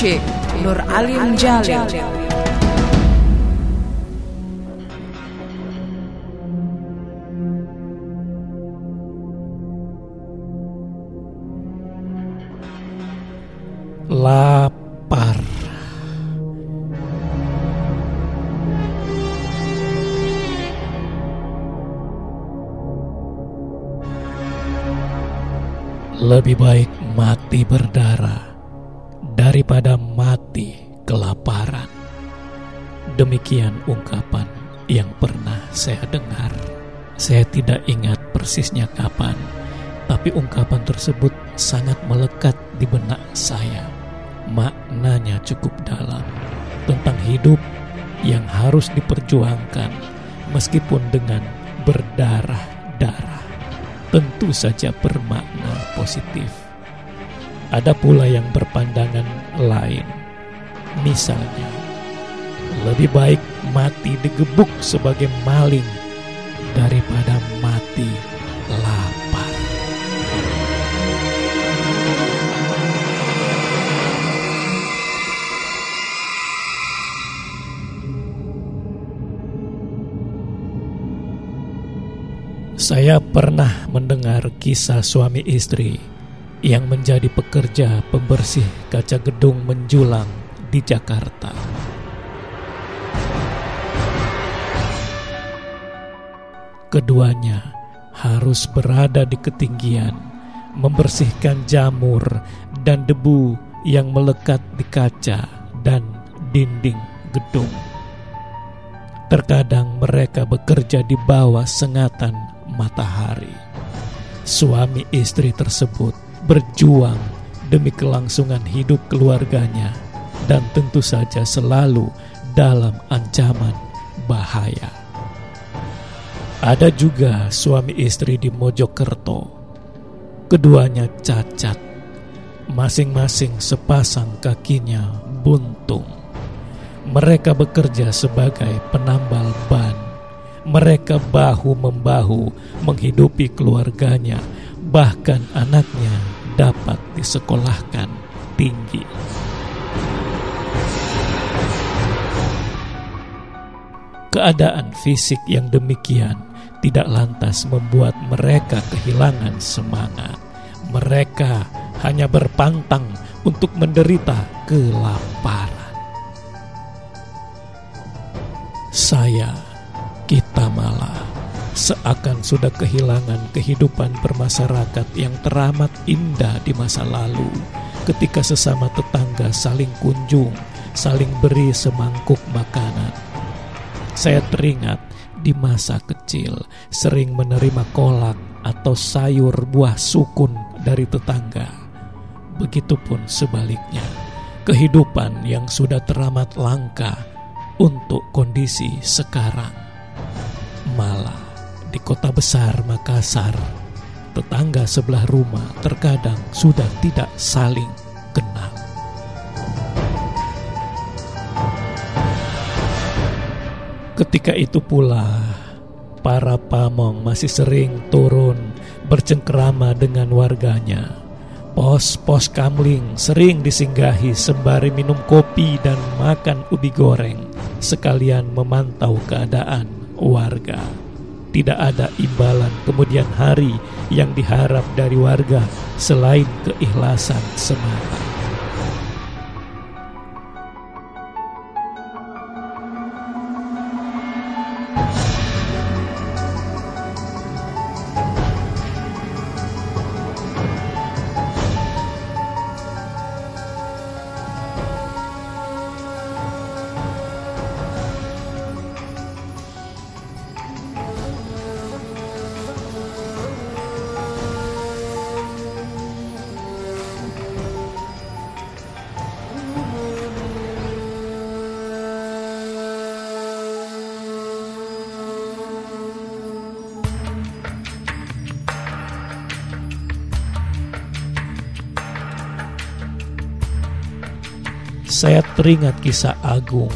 DJ Nur Alim Jalil. lapar. Lebih baik mati berdarah daripada mati kelaparan. Demikian ungkapan yang pernah saya dengar. Saya tidak ingat persisnya kapan, tapi ungkapan tersebut sangat melekat di benak saya. Maknanya cukup dalam tentang hidup yang harus diperjuangkan meskipun dengan berdarah-darah. Tentu saja bermakna positif. Ada pula yang berpandangan lain. Misalnya, lebih baik mati digebuk sebagai maling daripada mati lapar. Saya pernah mendengar kisah suami istri yang menjadi pekerja pembersih kaca gedung menjulang di Jakarta. Keduanya harus berada di ketinggian, membersihkan jamur dan debu yang melekat di kaca dan dinding gedung. Terkadang mereka bekerja di bawah sengatan matahari. Suami istri tersebut berjuang demi kelangsungan hidup keluarganya dan tentu saja selalu dalam ancaman bahaya. Ada juga suami istri di Mojokerto. Keduanya cacat. Masing-masing sepasang kakinya buntung. Mereka bekerja sebagai penambal ban. Mereka bahu-membahu menghidupi keluarganya, bahkan anaknya dapat disekolahkan tinggi. Keadaan fisik yang demikian tidak lantas membuat mereka kehilangan semangat. Mereka hanya berpantang untuk menderita kelaparan. Saya, kita malah seakan sudah kehilangan kehidupan bermasyarakat yang teramat indah di masa lalu ketika sesama tetangga saling kunjung, saling beri semangkuk makanan. Saya teringat di masa kecil sering menerima kolak atau sayur buah sukun dari tetangga. Begitupun sebaliknya, kehidupan yang sudah teramat langka untuk kondisi sekarang. Malah di kota besar Makassar, tetangga sebelah rumah terkadang sudah tidak saling kenal. Ketika itu pula, para pamong masih sering turun bercengkerama dengan warganya. Pos-pos kamling sering disinggahi sembari minum kopi dan makan ubi goreng, sekalian memantau keadaan warga. Tidak ada imbalan kemudian hari yang diharap dari warga selain keikhlasan semata. Saya teringat kisah agung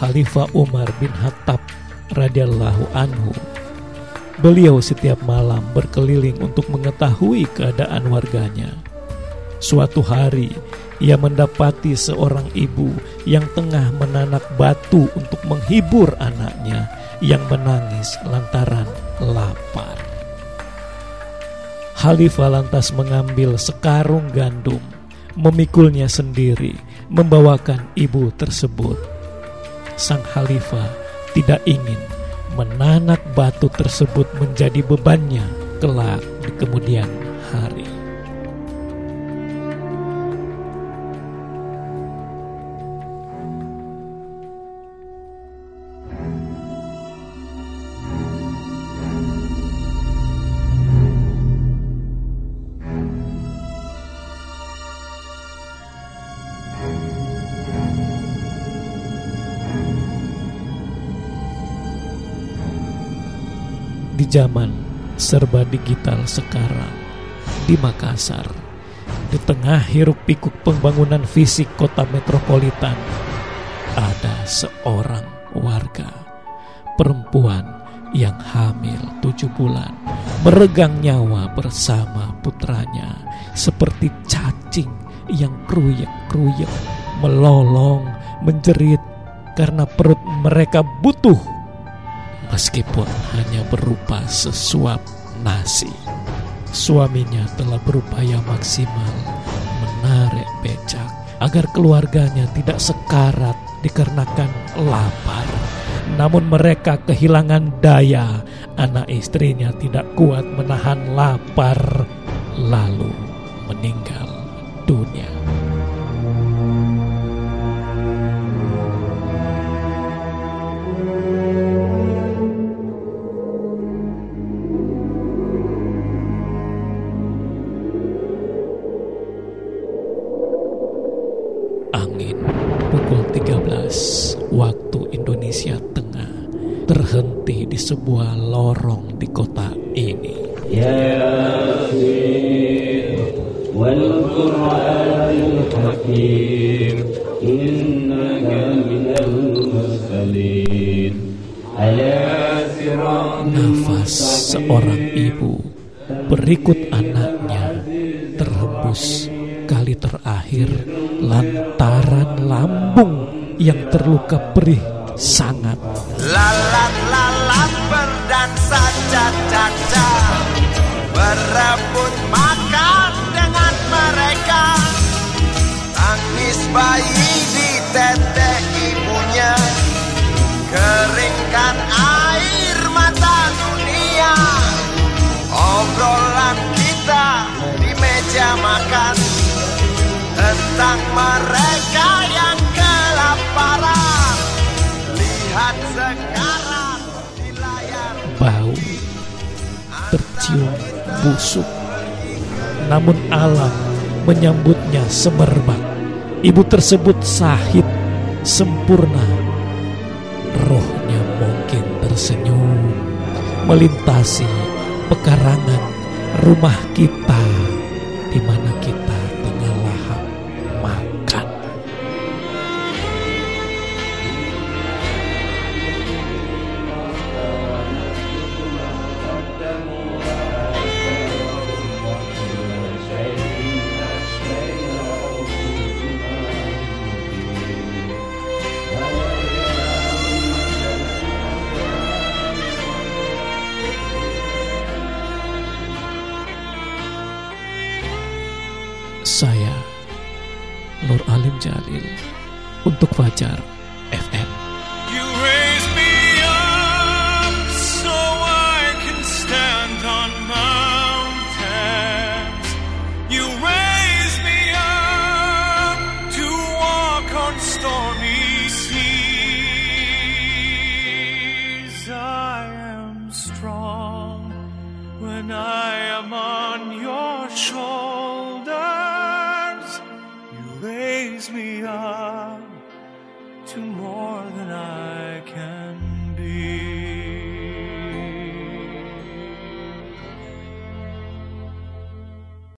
Khalifah Umar bin Khattab radhiyallahu anhu. Beliau setiap malam berkeliling untuk mengetahui keadaan warganya. Suatu hari, ia mendapati seorang ibu yang tengah menanak batu untuk menghibur anaknya yang menangis lantaran lapar. Khalifah lantas mengambil sekarung gandum, memikulnya sendiri, membawakan ibu tersebut. Sang Khalifah tidak ingin menanak batu tersebut menjadi bebannya kelak di kemudian hari. Zaman serba digital sekarang. Di Makassar di tengah hiruk pikuk pembangunan fisik kota metropolitan ada seorang warga perempuan yang hamil tujuh bulan meregang nyawa bersama putranya seperti cacing yang kruyek-kruyek melolong menjerit karena perut mereka butuh meskipun hanya berupa sesuap nasi. Suaminya telah berupaya maksimal menarik becak agar keluarganya tidak sekarat dikarenakan lapar. Namun mereka kehilangan daya, anak istrinya tidak kuat menahan lapar, lalu meninggal dunia. 15 waktu Indonesia Tengah terhenti di sebuah lorong di kota ini. Nafas seorang ibu berikut anaknya terhembus kali terakhir lantaran lambung yang terluka perih sangat. Lalat-lalat berdansa caca-caca Berebut makan dengan mereka. Tangis bayi di tete ibunya Keringkan air mata dunia. Obrolan kita di meja makan Tentang mereka yang busuk. Namun alam menyambutnya semerbak. Ibu tersebut sahid sempurna. Rohnya mungkin tersenyum melintasi pekarangan rumah kita di mana Saya Nur Alim Jalil untuk Fajar FM. You raise me up so I can stand on mountains. You raise me up to walk on stormy seas. I am strong when I am on your shoulders. Me up to more than I can.